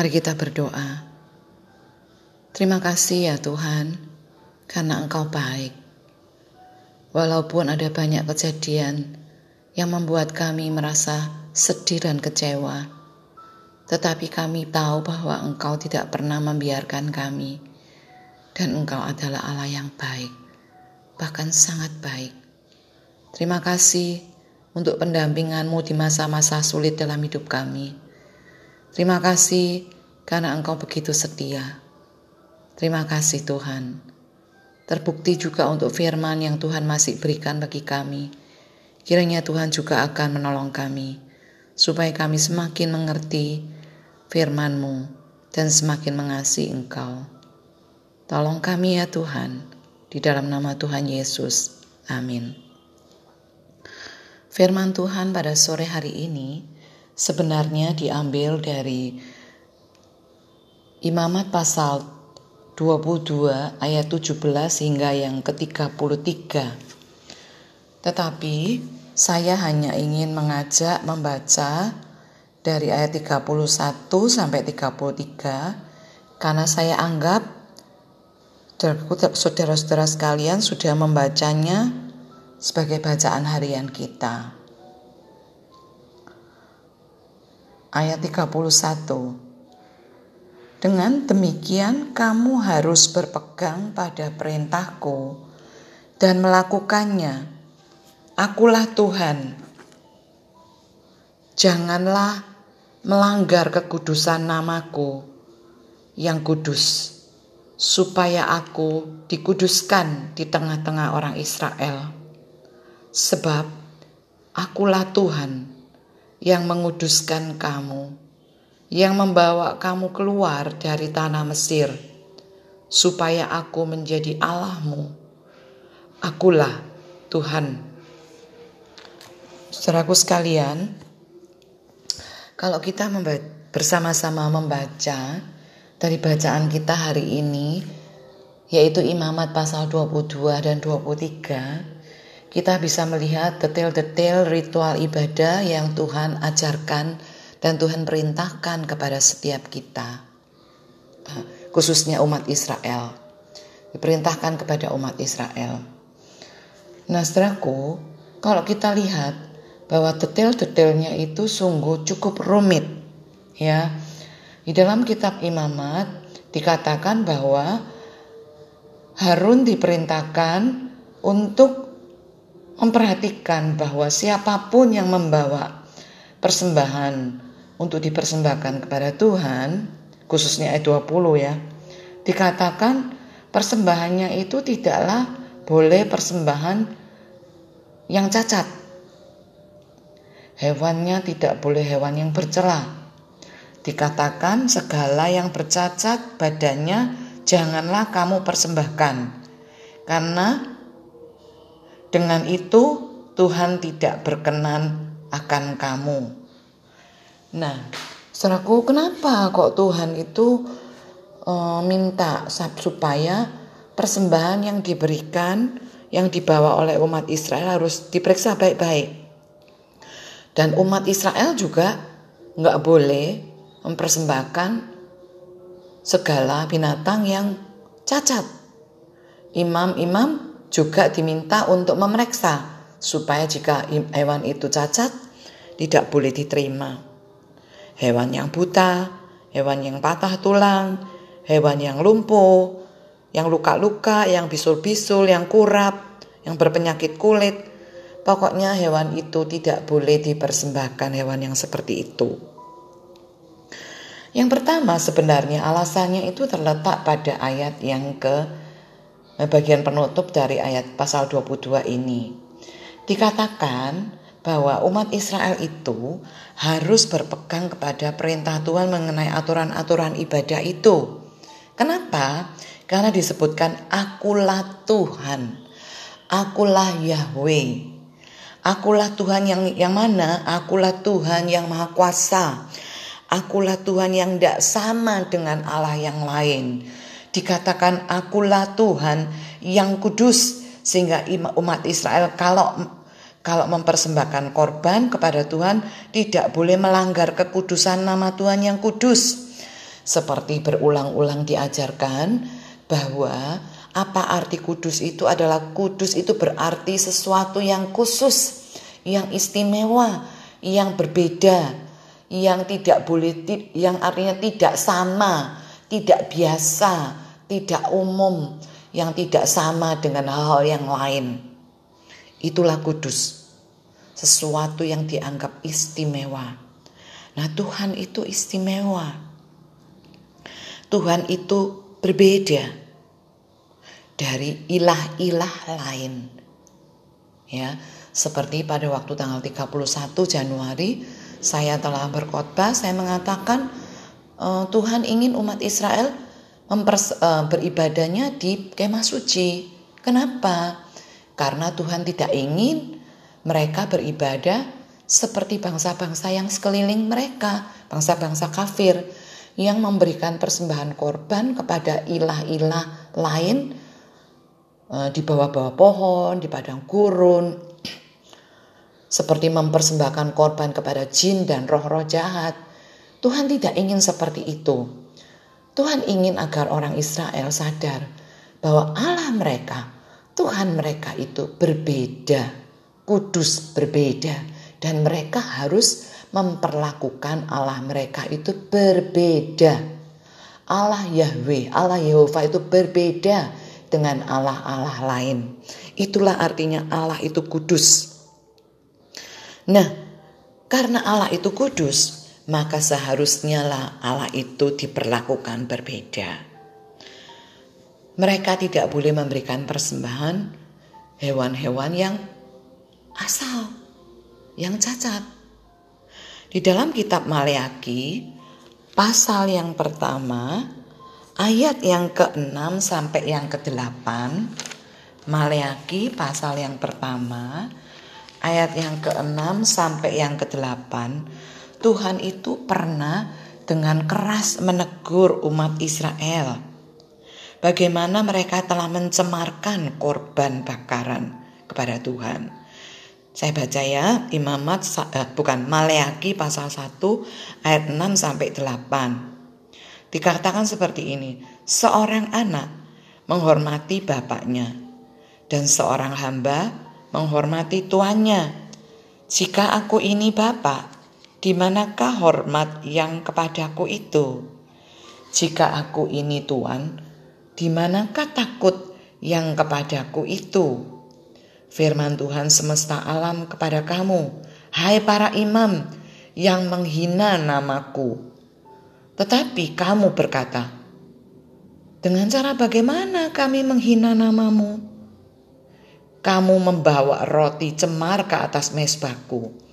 Mari kita berdoa. Terima kasih ya Tuhan, karena Engkau baik. Walaupun ada banyak kejadian yang membuat kami merasa sedih dan kecewa, tetapi kami tahu bahwa Engkau tidak pernah membiarkan kami, dan Engkau adalah Allah yang baik, bahkan sangat baik. Terima kasih untuk pendampinganmu di masa-masa sulit dalam hidup kami. Terima kasih karena Engkau begitu setia. Terima kasih Tuhan. Terbukti juga untuk firman yang Tuhan masih berikan bagi kami. Kiranya Tuhan juga akan menolong kami, supaya kami semakin mengerti firman-Mu dan semakin mengasihi Engkau. Tolong kami ya Tuhan, di dalam nama Tuhan Yesus. Amin. Firman Tuhan pada sore hari ini sebenarnya diambil dari Imamat pasal 22 ayat 17 hingga yang ke-33. Tetapi saya hanya ingin mengajak membaca dari ayat 31 sampai 33 karena saya anggap saudara-saudara sekalian sudah membacanya sebagai bacaan harian kita. Ayat 31 Dengan demikian kamu harus berpegang pada perintahku dan melakukannya. Akulah Tuhan. Janganlah melanggar kekudusan namaku yang kudus, supaya aku dikuduskan di tengah-tengah orang Israel. Sebab akulah Tuhan yang menguduskan kamu, yang membawa kamu keluar dari tanah Mesir, supaya aku menjadi Allahmu. Akulah Tuhan. Saudaraku sekalian, kalau kita bersama-sama membaca dari bacaan kita hari ini, yaitu Imamat pasal 22 dan 23, kita bisa melihat detail-detail ritual ibadah yang Tuhan ajarkan dan Tuhan perintahkan kepada setiap kita, khususnya umat Israel. Diperintahkan kepada umat Israel. Nah, setelahku, kalau kita lihat bahwa detail-detailnya itu sungguh cukup rumit, ya. Di dalam kitab Imamat dikatakan bahwa Harun diperintahkan untuk memperhatikan bahwa siapa pun yang membawa persembahan untuk dipersembahkan kepada Tuhan, khususnya ayat 20 ya, dikatakan persembahannya itu tidaklah boleh persembahan yang cacat. Hewannya tidak boleh hewan yang bercela. Dikatakan segala yang bercacat badannya janganlah kamu persembahkan. Karena dengan itu Tuhan tidak berkenan akan kamu. Nah, saudaraku, kenapa kok Tuhan itu e, minta supaya persembahan yang diberikan, yang dibawa oleh umat Israel harus diperiksa baik-baik. Dan umat Israel juga nggak boleh mempersembahkan segala binatang yang cacat. Imam-imam juga diminta untuk memeriksa supaya jika hewan itu cacat tidak boleh diterima. Hewan yang buta, hewan yang patah tulang, hewan yang lumpuh, yang luka-luka, yang bisul-bisul, yang kurap, yang berpenyakit kulit. Pokoknya hewan itu tidak boleh dipersembahkan hewan yang seperti itu. Yang pertama sebenarnya alasannya itu terletak pada ayat yang ke bagian penutup dari ayat pasal 22 ini. Dikatakan bahwa umat Israel itu harus berpegang kepada perintah Tuhan mengenai aturan-aturan ibadah itu. Kenapa? Karena disebutkan akulah Tuhan. Akulah Yahweh. Akulah Tuhan yang yang mana? Akulah Tuhan yang Maha Kuasa. Akulah Tuhan yang tidak sama dengan Allah yang lain dikatakan akulah Tuhan yang kudus sehingga umat Israel kalau kalau mempersembahkan korban kepada Tuhan tidak boleh melanggar kekudusan nama Tuhan yang kudus. Seperti berulang-ulang diajarkan bahwa apa arti kudus itu adalah kudus itu berarti sesuatu yang khusus, yang istimewa, yang berbeda, yang tidak boleh yang artinya tidak sama, tidak biasa, tidak umum, yang tidak sama dengan hal-hal yang lain. Itulah kudus. Sesuatu yang dianggap istimewa. Nah, Tuhan itu istimewa. Tuhan itu berbeda dari ilah-ilah lain. Ya, seperti pada waktu tanggal 31 Januari saya telah berkhotbah, saya mengatakan uh, Tuhan ingin umat Israel mempers, uh, beribadahnya di kemah suci. Kenapa? Karena Tuhan tidak ingin mereka beribadah seperti bangsa-bangsa yang sekeliling mereka, bangsa-bangsa kafir yang memberikan persembahan korban kepada ilah-ilah lain uh, di bawah-bawah pohon, di padang gurun, seperti mempersembahkan korban kepada jin dan roh-roh jahat. Tuhan tidak ingin seperti itu. Tuhan ingin agar orang Israel sadar bahwa Allah mereka, Tuhan mereka itu berbeda, kudus berbeda, dan mereka harus memperlakukan Allah mereka itu berbeda. Allah Yahweh, Allah Yehova itu berbeda dengan Allah-Allah lain. Itulah artinya Allah itu kudus. Nah, karena Allah itu kudus, maka seharusnya lah Allah itu diperlakukan berbeda. Mereka tidak boleh memberikan persembahan hewan-hewan yang asal, yang cacat. Di dalam kitab Maleaki, pasal yang pertama, ayat yang ke-6 sampai yang ke-8, Maleaki pasal yang pertama, ayat yang ke-6 sampai yang ke-8, Tuhan itu pernah dengan keras menegur umat Israel. Bagaimana mereka telah mencemarkan korban bakaran kepada Tuhan. Saya baca ya, Imamat eh, bukan Maleaki pasal 1 ayat 6 sampai 8. Dikatakan seperti ini, seorang anak menghormati bapaknya dan seorang hamba menghormati tuannya. Jika aku ini bapak, di manakah hormat yang kepadaku itu? Jika aku ini Tuhan, di manakah takut yang kepadaku itu? Firman Tuhan semesta alam kepada kamu, hai para imam yang menghina namaku. Tetapi kamu berkata, dengan cara bagaimana kami menghina namamu? Kamu membawa roti cemar ke atas mesbahku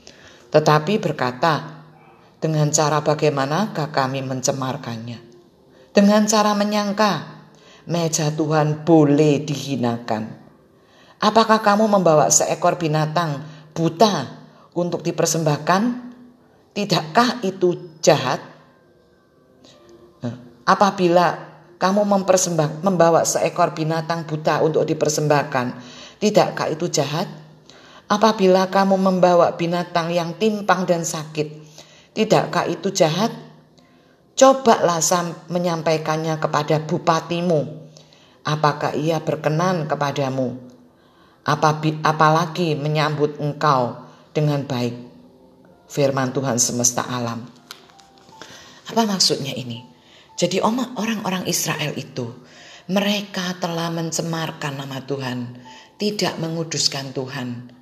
tetapi berkata, dengan cara bagaimanakah kami mencemarkannya? Dengan cara menyangka meja Tuhan boleh dihinakan. Apakah kamu membawa seekor binatang buta untuk dipersembahkan? Tidakkah itu jahat? Apabila kamu mempersembah, membawa seekor binatang buta untuk dipersembahkan, tidakkah itu jahat? Apabila kamu membawa binatang yang timpang dan sakit, tidakkah itu jahat? Cobalah menyampaikannya kepada bupatimu. Apakah ia berkenan kepadamu? Apalagi menyambut engkau dengan baik. Firman Tuhan semesta alam. Apa maksudnya ini? Jadi orang-orang Israel itu mereka telah mencemarkan nama Tuhan, tidak menguduskan Tuhan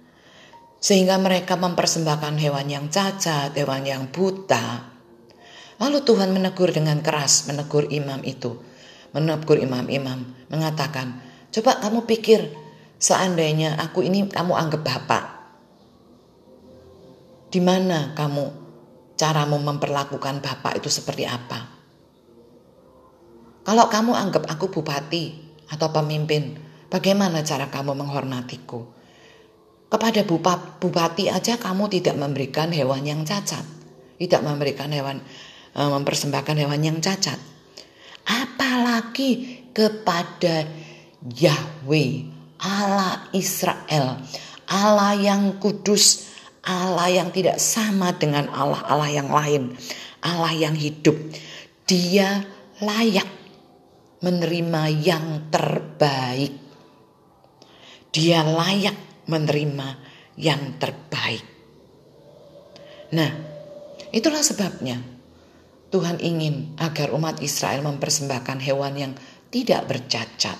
sehingga mereka mempersembahkan hewan yang cacat, hewan yang buta. Lalu Tuhan menegur dengan keras, menegur imam itu. Menegur imam-imam, mengatakan, coba kamu pikir seandainya aku ini kamu anggap bapak. Di mana kamu caramu memperlakukan bapak itu seperti apa? Kalau kamu anggap aku bupati atau pemimpin, bagaimana cara kamu menghormatiku? Kepada bupati aja kamu tidak memberikan hewan yang cacat. Tidak memberikan hewan, e, mempersembahkan hewan yang cacat. Apalagi kepada Yahweh, Allah Israel, Allah yang kudus, Allah yang tidak sama dengan Allah-Allah yang lain, Allah yang hidup. Dia layak menerima yang terbaik. Dia layak menerima yang terbaik. Nah, itulah sebabnya Tuhan ingin agar umat Israel mempersembahkan hewan yang tidak bercacat.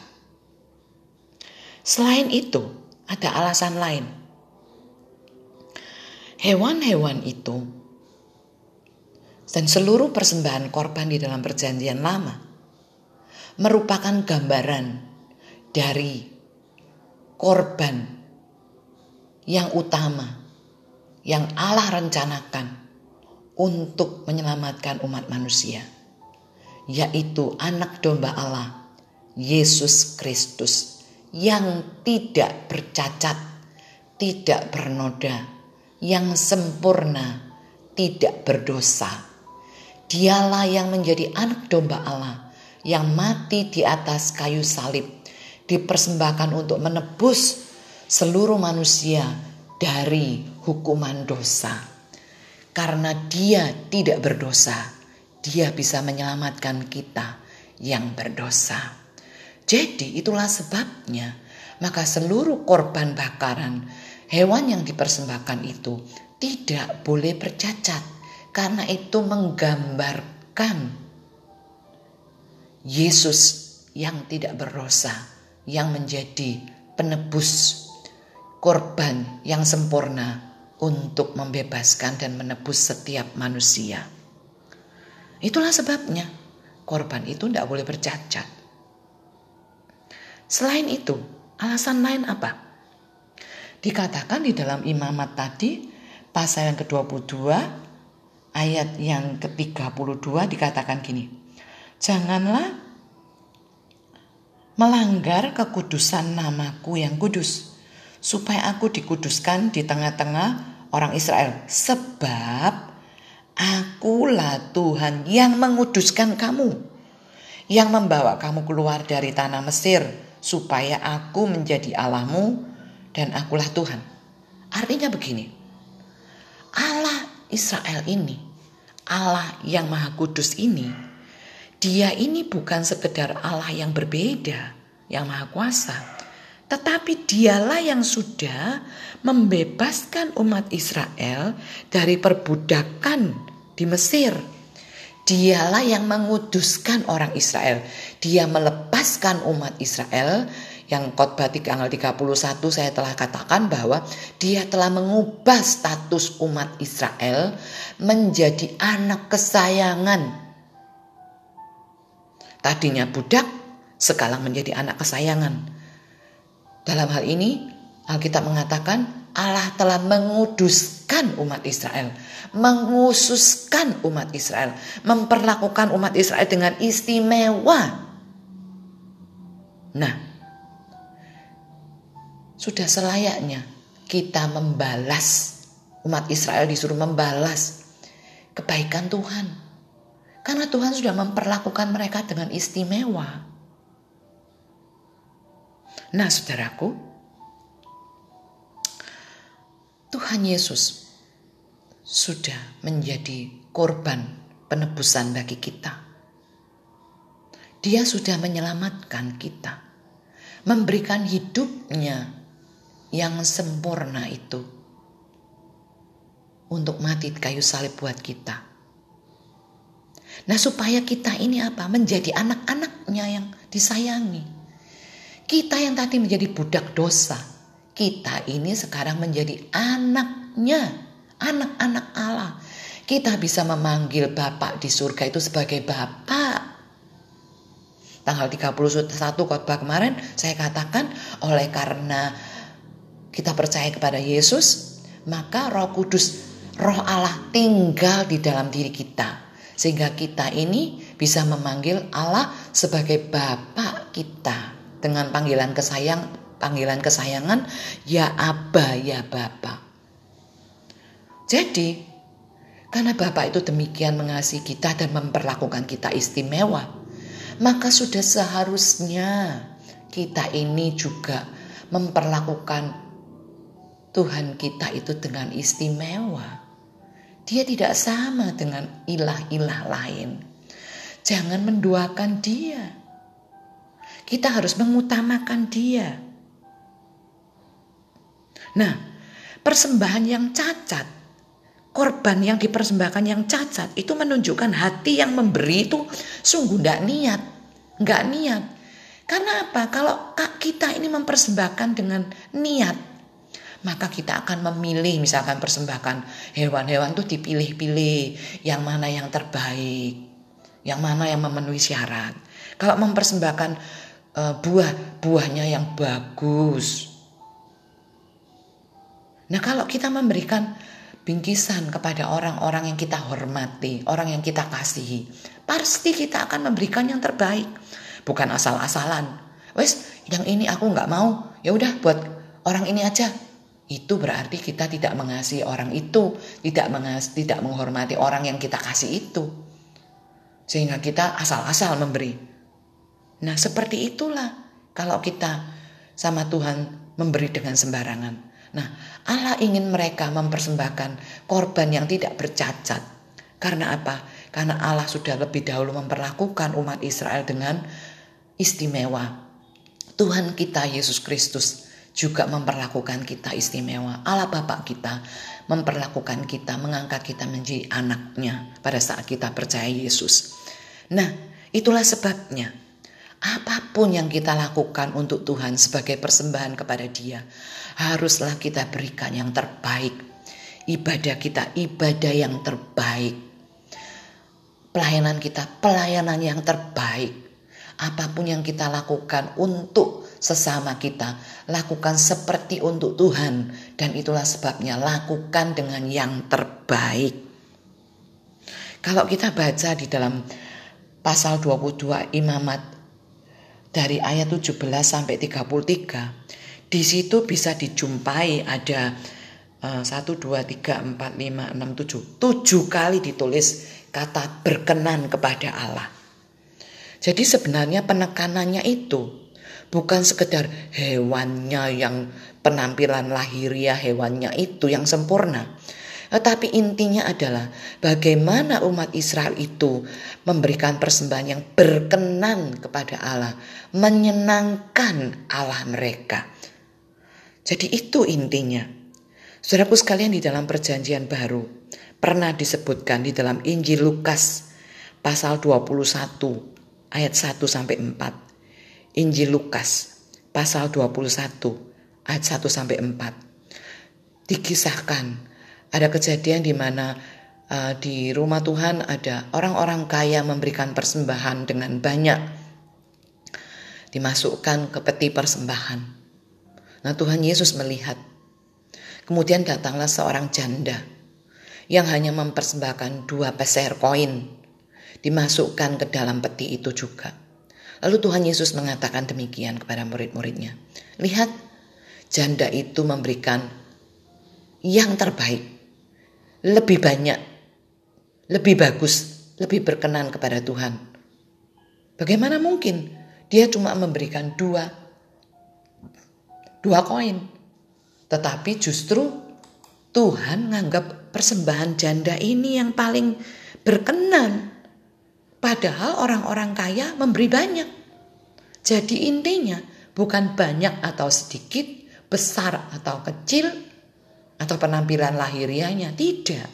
Selain itu, ada alasan lain. Hewan-hewan itu dan seluruh persembahan korban di dalam Perjanjian Lama merupakan gambaran dari korban yang utama yang Allah rencanakan untuk menyelamatkan umat manusia, yaitu Anak Domba Allah, Yesus Kristus, yang tidak bercacat, tidak bernoda, yang sempurna, tidak berdosa. Dialah yang menjadi Anak Domba Allah yang mati di atas kayu salib, dipersembahkan untuk menebus seluruh manusia dari hukuman dosa. Karena dia tidak berdosa, dia bisa menyelamatkan kita yang berdosa. Jadi itulah sebabnya maka seluruh korban bakaran hewan yang dipersembahkan itu tidak boleh bercacat karena itu menggambarkan Yesus yang tidak berdosa yang menjadi penebus korban yang sempurna untuk membebaskan dan menebus setiap manusia. Itulah sebabnya korban itu tidak boleh bercacat. Selain itu, alasan lain apa? Dikatakan di dalam imamat tadi, pasal yang ke-22, ayat yang ke-32 dikatakan gini. Janganlah melanggar kekudusan namaku yang kudus supaya aku dikuduskan di tengah-tengah orang Israel. Sebab akulah Tuhan yang menguduskan kamu, yang membawa kamu keluar dari tanah Mesir, supaya aku menjadi Allahmu dan akulah Tuhan. Artinya begini, Allah Israel ini, Allah yang Maha Kudus ini, dia ini bukan sekedar Allah yang berbeda, yang Maha Kuasa, tetapi dialah yang sudah membebaskan umat Israel dari perbudakan di Mesir. Dialah yang menguduskan orang Israel. Dia melepaskan umat Israel yang khotbah tanggal 31 saya telah katakan bahwa dia telah mengubah status umat Israel menjadi anak kesayangan. Tadinya budak, sekarang menjadi anak kesayangan. Dalam hal ini, Alkitab mengatakan Allah telah menguduskan umat Israel, mengususkan umat Israel, memperlakukan umat Israel dengan istimewa. Nah, sudah selayaknya kita membalas umat Israel disuruh membalas kebaikan Tuhan. Karena Tuhan sudah memperlakukan mereka dengan istimewa. Nah, saudaraku, Tuhan Yesus sudah menjadi korban penebusan bagi kita. Dia sudah menyelamatkan kita, memberikan hidupnya yang sempurna itu untuk mati di kayu salib buat kita. Nah, supaya kita ini apa? Menjadi anak-anaknya yang disayangi. Kita yang tadi menjadi budak dosa, kita ini sekarang menjadi anaknya, anak-anak Allah. Kita bisa memanggil Bapak di surga itu sebagai Bapak. Tanggal 31 khotbah kemarin saya katakan oleh karena kita percaya kepada Yesus, maka Roh Kudus, Roh Allah tinggal di dalam diri kita. Sehingga kita ini bisa memanggil Allah sebagai Bapak kita dengan panggilan kesayang, panggilan kesayangan, ya Aba, ya Bapa. Jadi, karena Bapak itu demikian mengasihi kita dan memperlakukan kita istimewa, maka sudah seharusnya kita ini juga memperlakukan Tuhan kita itu dengan istimewa. Dia tidak sama dengan ilah-ilah lain. Jangan menduakan dia. Kita harus mengutamakan dia. Nah, persembahan yang cacat, korban yang dipersembahkan yang cacat itu menunjukkan hati yang memberi itu sungguh tidak niat, nggak niat. Karena apa? Kalau kita ini mempersembahkan dengan niat, maka kita akan memilih misalkan persembahkan hewan-hewan itu dipilih-pilih yang mana yang terbaik, yang mana yang memenuhi syarat. Kalau mempersembahkan uh, buah, buahnya yang bagus. Nah, kalau kita memberikan bingkisan kepada orang-orang yang kita hormati, orang yang kita kasihi, pasti kita akan memberikan yang terbaik, bukan asal-asalan. Wes, yang ini aku nggak mau, ya udah buat orang ini aja itu berarti kita tidak mengasihi orang itu, tidak mengas tidak menghormati orang yang kita kasih itu. Sehingga kita asal-asal memberi. Nah, seperti itulah kalau kita sama Tuhan memberi dengan sembarangan. Nah, Allah ingin mereka mempersembahkan korban yang tidak bercacat. Karena apa? Karena Allah sudah lebih dahulu memperlakukan umat Israel dengan istimewa. Tuhan kita Yesus Kristus juga memperlakukan kita istimewa. Allah Bapak kita memperlakukan kita, mengangkat kita menjadi anaknya pada saat kita percaya Yesus. Nah, itulah sebabnya apa pun yang kita lakukan untuk Tuhan sebagai persembahan kepada Dia, haruslah kita berikan yang terbaik. Ibadah kita ibadah yang terbaik. Pelayanan kita pelayanan yang terbaik. Apa pun yang kita lakukan untuk sesama kita. Lakukan seperti untuk Tuhan dan itulah sebabnya lakukan dengan yang terbaik. Kalau kita baca di dalam pasal 22 Imamat dari ayat 17 sampai 33, di situ bisa dijumpai ada uh, 1 2 3 4 5 6 7. 7 kali ditulis kata berkenan kepada Allah. Jadi sebenarnya penekanannya itu bukan sekedar hewannya yang penampilan lahiriah hewannya itu yang sempurna. Tetapi intinya adalah bagaimana umat Israel itu memberikan persembahan yang berkenan kepada Allah, menyenangkan Allah mereka. Jadi itu intinya. Saudaraku sekalian di dalam perjanjian baru pernah disebutkan di dalam Injil Lukas pasal 21 ayat 1 sampai 4. Injil Lukas pasal 21 ayat 1 sampai 4. Dikisahkan ada kejadian di mana uh, di rumah Tuhan ada orang-orang kaya memberikan persembahan dengan banyak dimasukkan ke peti persembahan. Nah, Tuhan Yesus melihat. Kemudian datanglah seorang janda yang hanya mempersembahkan dua peser koin dimasukkan ke dalam peti itu juga. Lalu Tuhan Yesus mengatakan demikian kepada murid-muridnya. Lihat, janda itu memberikan yang terbaik, lebih banyak, lebih bagus, lebih berkenan kepada Tuhan. Bagaimana mungkin dia cuma memberikan dua, dua koin, tetapi justru Tuhan menganggap persembahan janda ini yang paling berkenan Padahal orang-orang kaya memberi banyak. Jadi intinya bukan banyak atau sedikit, besar atau kecil, atau penampilan lahiriahnya. Tidak.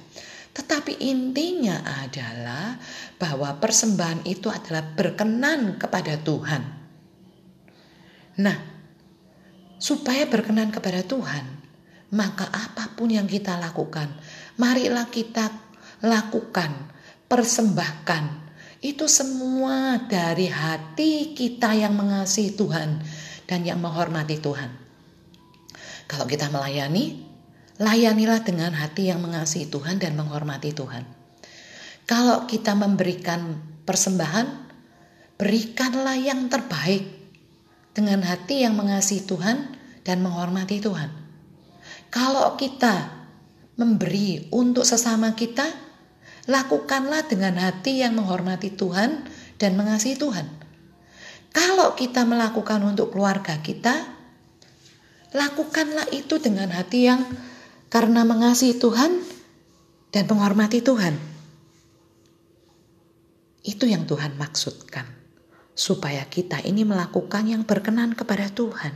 Tetapi intinya adalah bahwa persembahan itu adalah berkenan kepada Tuhan. Nah, supaya berkenan kepada Tuhan, maka apa pun yang kita lakukan, marilah kita lakukan, persembahkan itu semua dari hati kita yang mengasihi Tuhan dan yang menghormati Tuhan. Kalau kita melayani, layanilah dengan hati yang mengasihi Tuhan dan menghormati Tuhan. Kalau kita memberikan persembahan, berikanlah yang terbaik dengan hati yang mengasihi Tuhan dan menghormati Tuhan. Kalau kita memberi untuk sesama kita, lakukanlah dengan hati yang menghormati Tuhan dan mengasihi Tuhan. Kalau kita melakukan untuk keluarga kita, lakukanlah itu dengan hati yang karena mengasihi Tuhan dan menghormati Tuhan. Itu yang Tuhan maksudkan. Supaya kita ini melakukan yang berkenan kepada Tuhan.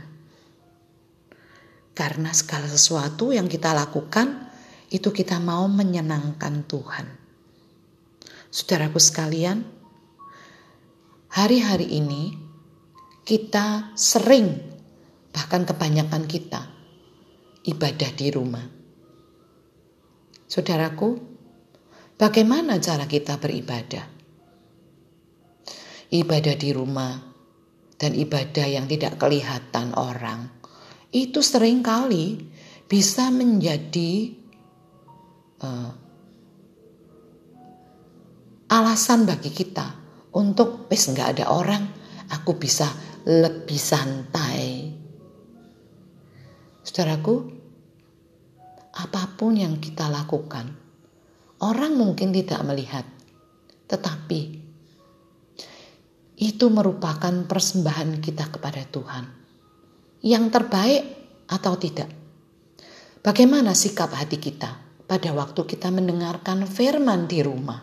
Karena segala sesuatu yang kita lakukan itu kita mau menyenangkan Tuhan. Saudaraku sekalian, hari-hari ini kita sering bahkan kebanyakan kita ibadah di rumah. Saudaraku, bagaimana cara kita beribadah? ibadah di rumah dan ibadah yang tidak kelihatan orang itu sering kali bisa menjadi uh, alasan bagi kita untuk wes nggak ada orang aku bisa lebih santai saudaraku apa pun yang kita lakukan orang mungkin tidak melihat tetapi itu merupakan persembahan kita kepada Tuhan. Yang terbaik atau tidak? Bagaimana sikap hati kita pada waktu kita mendengarkan firman di rumah?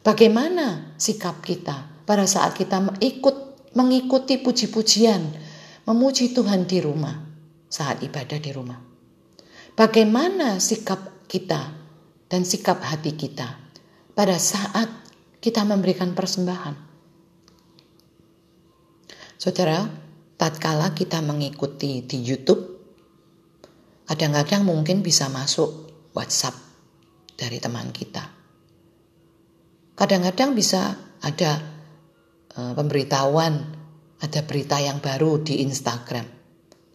Bagaimana sikap kita pada saat kita ikut mengikuti puji-pujian, memuji Tuhan di rumah saat ibadah di rumah? Bagaimana sikap kita dan sikap hati kita pada saat kita memberikan persembahan? Saudara, tatkala kita mengikuti di YouTube, kadang-kadang mungkin bisa masuk WhatsApp dari teman kita. Kadang-kadang bisa ada uh, pemberitahuan, ada berita yang baru di Instagram.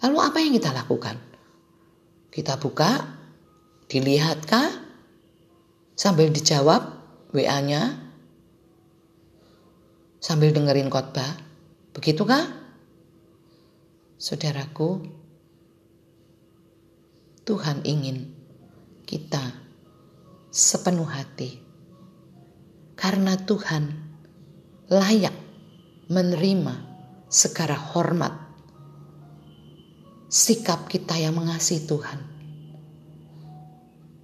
Lalu apa yang kita lakukan? Kita buka, dilihatkah, sambil dijawab WA-nya, sambil dengerin khotbah, Begitukah? Saudaraku, Tuhan ingin kita sepenuh hati. Karena Tuhan layak menerima segala hormat sikap kita yang mengasihi Tuhan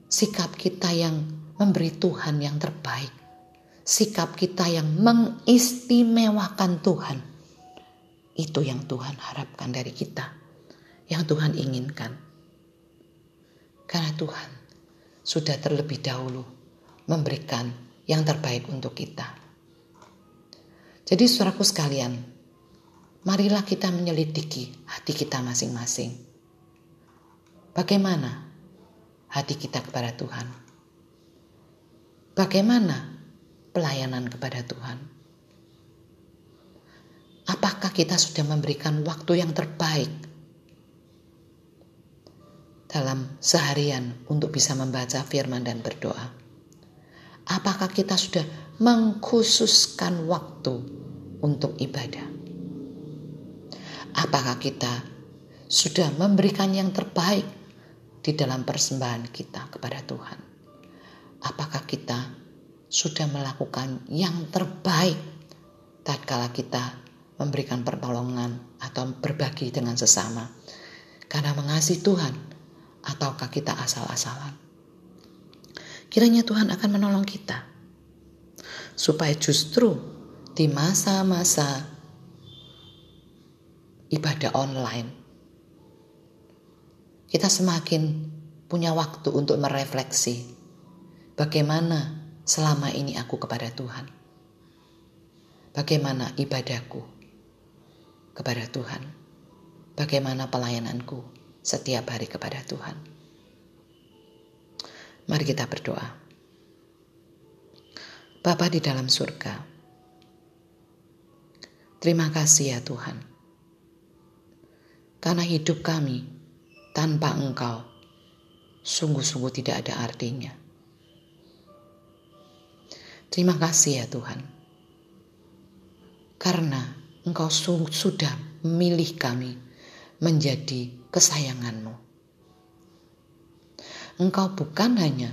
sikap kita yang memberi Tuhan yang terbaik sikap kita yang mengistimewakan Tuhan itu yang Tuhan harapkan dari kita, yang Tuhan inginkan. Karena Tuhan sudah terlebih dahulu memberikan yang terbaik untuk kita. Jadi suaraku sekalian, marilah kita menyelidiki hati kita masing-masing. Bagaimana hati kita kepada Tuhan? Bagaimana pelayanan kepada Tuhan? Apakah kita sudah memberikan waktu yang terbaik dalam seharian untuk bisa membaca firman dan berdoa? Apakah kita sudah mengkhususkan waktu untuk ibadah? Apakah kita sudah memberikan yang terbaik di dalam persembahan kita kepada Tuhan? Apakah kita sudah melakukan yang terbaik tatkala kita memberikan pertolongan atau berbagi dengan sesama. Karena mengasihi Tuhan ataukah kita asal-asalan. Kiranya Tuhan akan menolong kita supaya justru di masa-masa ibadah online kita semakin punya waktu untuk merefleksi bagaimana selama ini aku kepada Tuhan. Bagaimana ibadahku? kepada Tuhan. Bagaimana pelayananku setiap hari kepada Tuhan. Mari kita berdoa. Bapa di dalam surga, terima kasih ya Tuhan. Karena hidup kami tanpa Engkau sungguh-sungguh tidak ada artinya. Terima kasih ya Tuhan. Karena Engkau sudah memilih kami menjadi kesayanganmu. Engkau bukan hanya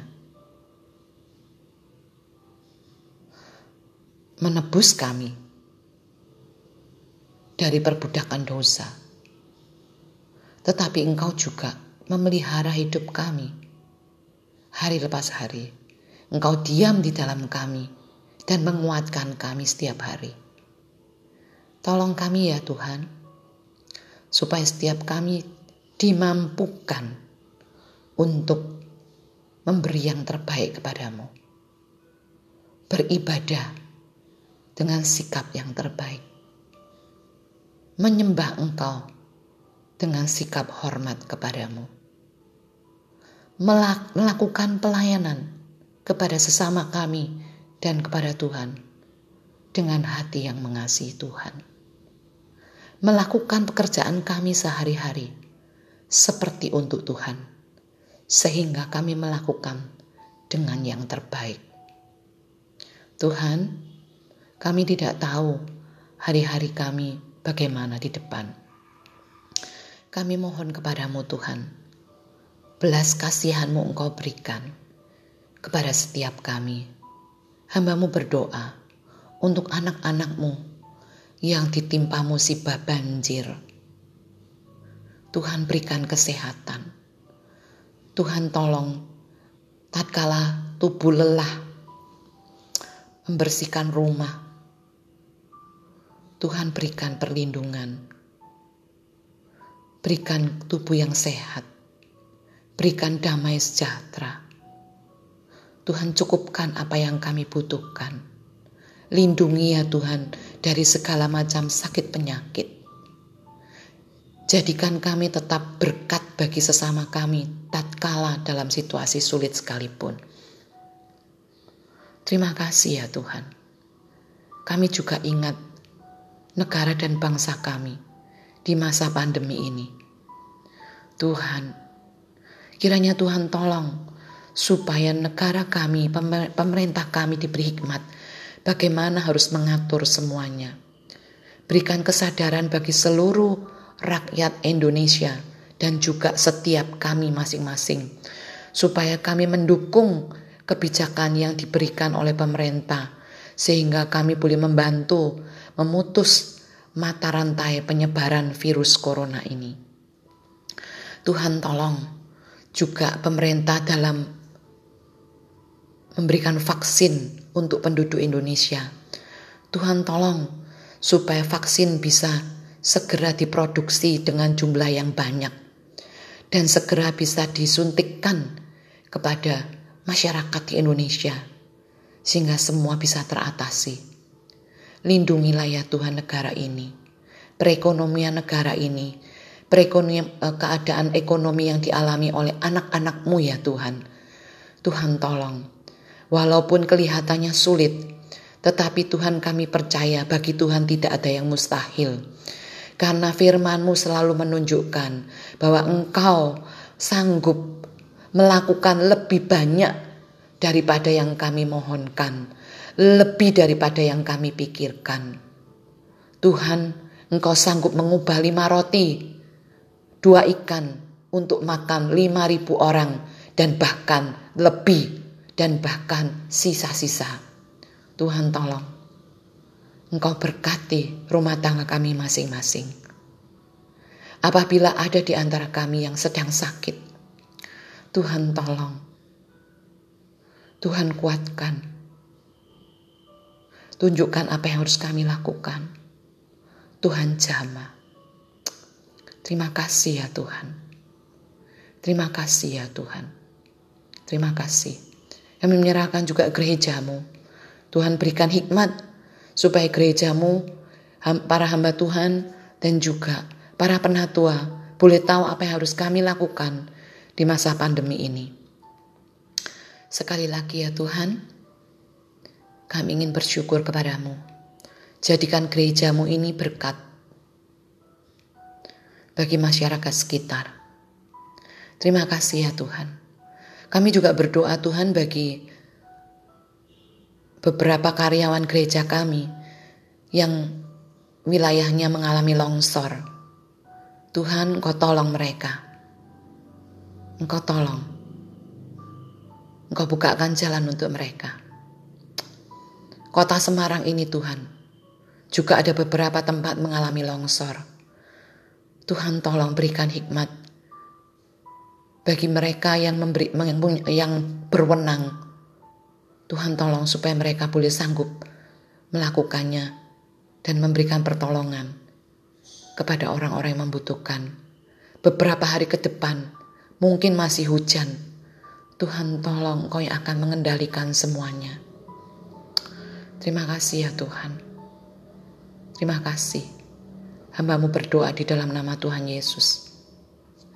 menebus kami dari perbudakan dosa, tetapi Engkau juga memelihara hidup kami hari lepas hari. Engkau diam di dalam kami dan menguatkan kami setiap hari. Tolong kami ya Tuhan, supaya setiap kami dimampukan untuk memberi yang terbaik kepadamu. Beribadah dengan sikap yang terbaik. Menyembah engkau dengan sikap hormat kepadamu. Melakukan pelayanan kepada sesama kami dan kepada Tuhan dengan hati yang mengasihi Tuhan. Melakukan pekerjaan kami sehari-hari seperti untuk Tuhan, sehingga kami melakukan dengan yang terbaik. Tuhan, kami tidak tahu hari-hari kami bagaimana di depan. Kami mohon kepadamu Tuhan, belas kasihanmu engkau berikan kepada setiap kami hambamu berdoa untuk anak-anakmu yang ditimpa musibah banjir. Tuhan berikan kesehatan. Tuhan tolong tatkala tubuh lelah membersihkan rumah. Tuhan berikan perlindungan. Berikan tubuh yang sehat. Berikan damai sejahtera Tuhan cukupkan apa yang kami butuhkan. Lindungi ya Tuhan dari segala macam sakit penyakit. Jadikan kami tetap berkat bagi sesama kami tatkala dalam situasi sulit sekalipun. Terima kasih ya Tuhan. Kami juga ingat negara dan bangsa kami di masa pandemi ini. Tuhan, kiranya Tuhan tolong supaya negara kami, pemerintah kami diberi hikmat bagaimana harus mengatur semuanya. Berikan kesadaran bagi seluruh rakyat Indonesia dan juga setiap kami masing-masing supaya kami mendukung kebijakan yang diberikan oleh pemerintah sehingga kami boleh membantu memutus mata rantai penyebaran virus corona ini. Tuhan tolong juga pemerintah dalam memberikan vaksin untuk penduduk Indonesia. Tuhan tolong supaya vaksin bisa segera diproduksi dengan jumlah yang banyak dan segera bisa disuntikkan kepada masyarakat di Indonesia sehingga semua bisa teratasi. Lindungilah ya Tuhan negara ini, perekonomian negara ini, perekonomian eh, keadaan ekonomi yang dialami oleh anak-anakmu ya Tuhan. Tuhan tolong Walaupun kelihatannya sulit, tetapi Tuhan kami percaya bagi Tuhan tidak ada yang mustahil. Karena firmanmu selalu menunjukkan bahwa engkau sanggup melakukan lebih banyak daripada yang kami mohonkan. Lebih daripada yang kami pikirkan. Tuhan, engkau sanggup mengubah lima roti, dua ikan untuk makan lima ribu orang dan bahkan lebih dan bahkan sisa-sisa. Tuhan tolong, Engkau berkati rumah tangga kami masing-masing. Apabila ada di antara kami yang sedang sakit, Tuhan tolong. Tuhan kuatkan. Tunjukkan apa yang harus kami lakukan. Tuhan jama. Terima kasih ya Tuhan. Terima kasih ya Tuhan. Terima kasih. Kami menyerahkan juga gerejamu. Tuhan berikan hikmat supaya gerejamu, para hamba Tuhan, dan juga para penatua boleh tahu apa yang harus kami lakukan di masa pandemi ini. Sekali lagi ya Tuhan, kami ingin bersyukur kepadamu. Jadikan gerejamu ini berkat bagi masyarakat sekitar. Terima kasih ya Tuhan. Kami juga berdoa Tuhan bagi beberapa karyawan gereja kami yang wilayahnya mengalami longsor. Tuhan, Engkau tolong mereka. Engkau tolong. Engkau bukakan jalan untuk mereka. Kota Semarang ini Tuhan, juga ada beberapa tempat mengalami longsor. Tuhan tolong berikan hikmat bagi mereka yang memberi yang berwenang Tuhan tolong supaya mereka boleh sanggup melakukannya dan memberikan pertolongan kepada orang-orang yang membutuhkan. Beberapa hari ke depan mungkin masih hujan. Tuhan tolong kau yang akan mengendalikan semuanya. Terima kasih ya Tuhan. Terima kasih. Hambamu berdoa di dalam nama Tuhan Yesus.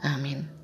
Amin.